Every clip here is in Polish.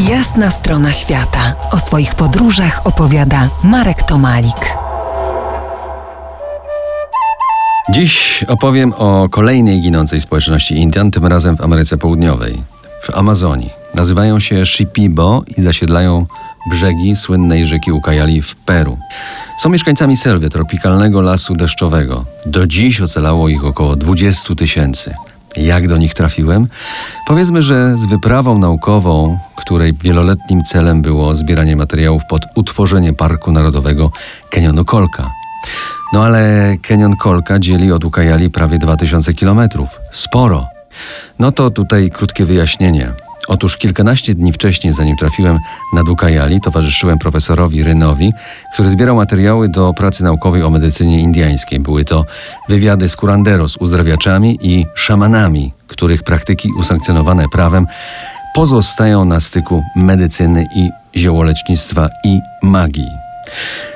Jasna strona świata. O swoich podróżach opowiada Marek Tomalik. Dziś opowiem o kolejnej ginącej społeczności Indian, tym razem w Ameryce Południowej, w Amazonii. Nazywają się Shipibo i zasiedlają brzegi słynnej rzeki Ucayali w Peru. Są mieszkańcami selwy, tropikalnego lasu deszczowego. Do dziś ocalało ich około 20 tysięcy. Jak do nich trafiłem? Powiedzmy, że z wyprawą naukową, której wieloletnim celem było zbieranie materiałów pod utworzenie Parku Narodowego Kenionu Kolka. No ale Kenion Kolka dzieli od Ucayali prawie 2000 kilometrów. Sporo. No to tutaj krótkie wyjaśnienie. Otóż kilkanaście dni wcześniej, zanim trafiłem na Dukajali, towarzyszyłem profesorowi Rynowi, który zbierał materiały do pracy naukowej o medycynie indyjskiej. Były to wywiady z kuranderos, uzdrawiaczami i szamanami, których praktyki usankcjonowane prawem pozostają na styku medycyny i ziołolecznictwa i magii.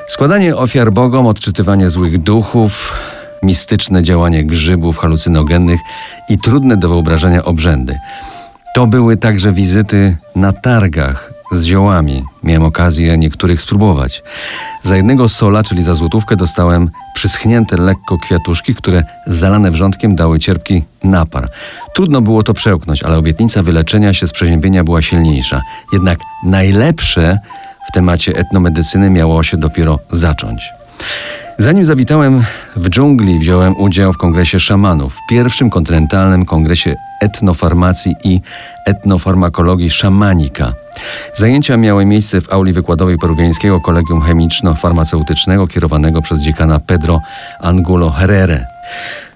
Składanie ofiar bogom, odczytywanie złych duchów, mistyczne działanie grzybów halucynogennych i trudne do wyobrażenia obrzędy – to były także wizyty na targach z ziołami. Miałem okazję niektórych spróbować. Za jednego sola, czyli za złotówkę, dostałem przyschnięte lekko kwiatuszki, które zalane wrzątkiem dały cierpki napar. Trudno było to przełknąć, ale obietnica wyleczenia się z przeziębienia była silniejsza. Jednak najlepsze w temacie etnomedycyny miało się dopiero zacząć. Zanim zawitałem w dżungli, wziąłem udział w kongresie szamanów, pierwszym kontynentalnym kongresie etnofarmacji i etnofarmakologii szamanika. Zajęcia miały miejsce w auli wykładowej peruwiańskiego Kolegium Chemiczno-Farmaceutycznego kierowanego przez dziekana Pedro Angulo Herrera.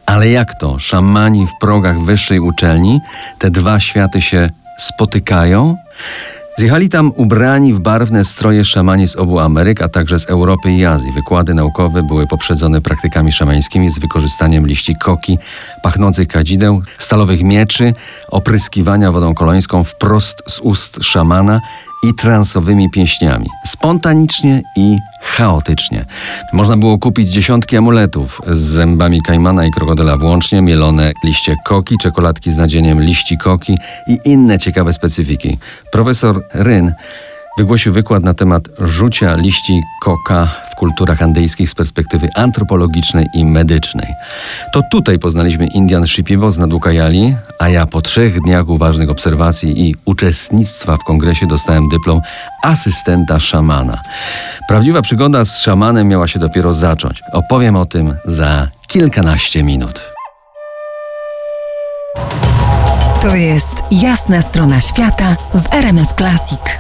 Ale jak to? Szamani w progach wyższej uczelni? Te dwa światy się spotykają? Zjechali tam ubrani w barwne stroje szamani z obu Ameryk, a także z Europy i Azji. Wykłady naukowe były poprzedzone praktykami szamańskimi z wykorzystaniem liści koki, pachnących kadzideł, stalowych mieczy, opryskiwania wodą kolońską wprost z ust szamana i transowymi pieśniami. Spontanicznie i chaotycznie. Można było kupić dziesiątki amuletów z zębami kajmana i krokodyla włącznie, mielone liście koki, czekoladki z nadzieniem liści koki i inne ciekawe specyfiki. Profesor Ryn wygłosił wykład na temat rzucia liści koka kulturach andyjskich z perspektywy antropologicznej i medycznej. To tutaj poznaliśmy Indian Shipibo z Nadukajali, a ja po trzech dniach uważnych obserwacji i uczestnictwa w kongresie dostałem dyplom asystenta szamana. Prawdziwa przygoda z szamanem miała się dopiero zacząć. Opowiem o tym za kilkanaście minut. To jest jasna strona świata w RMS Classic.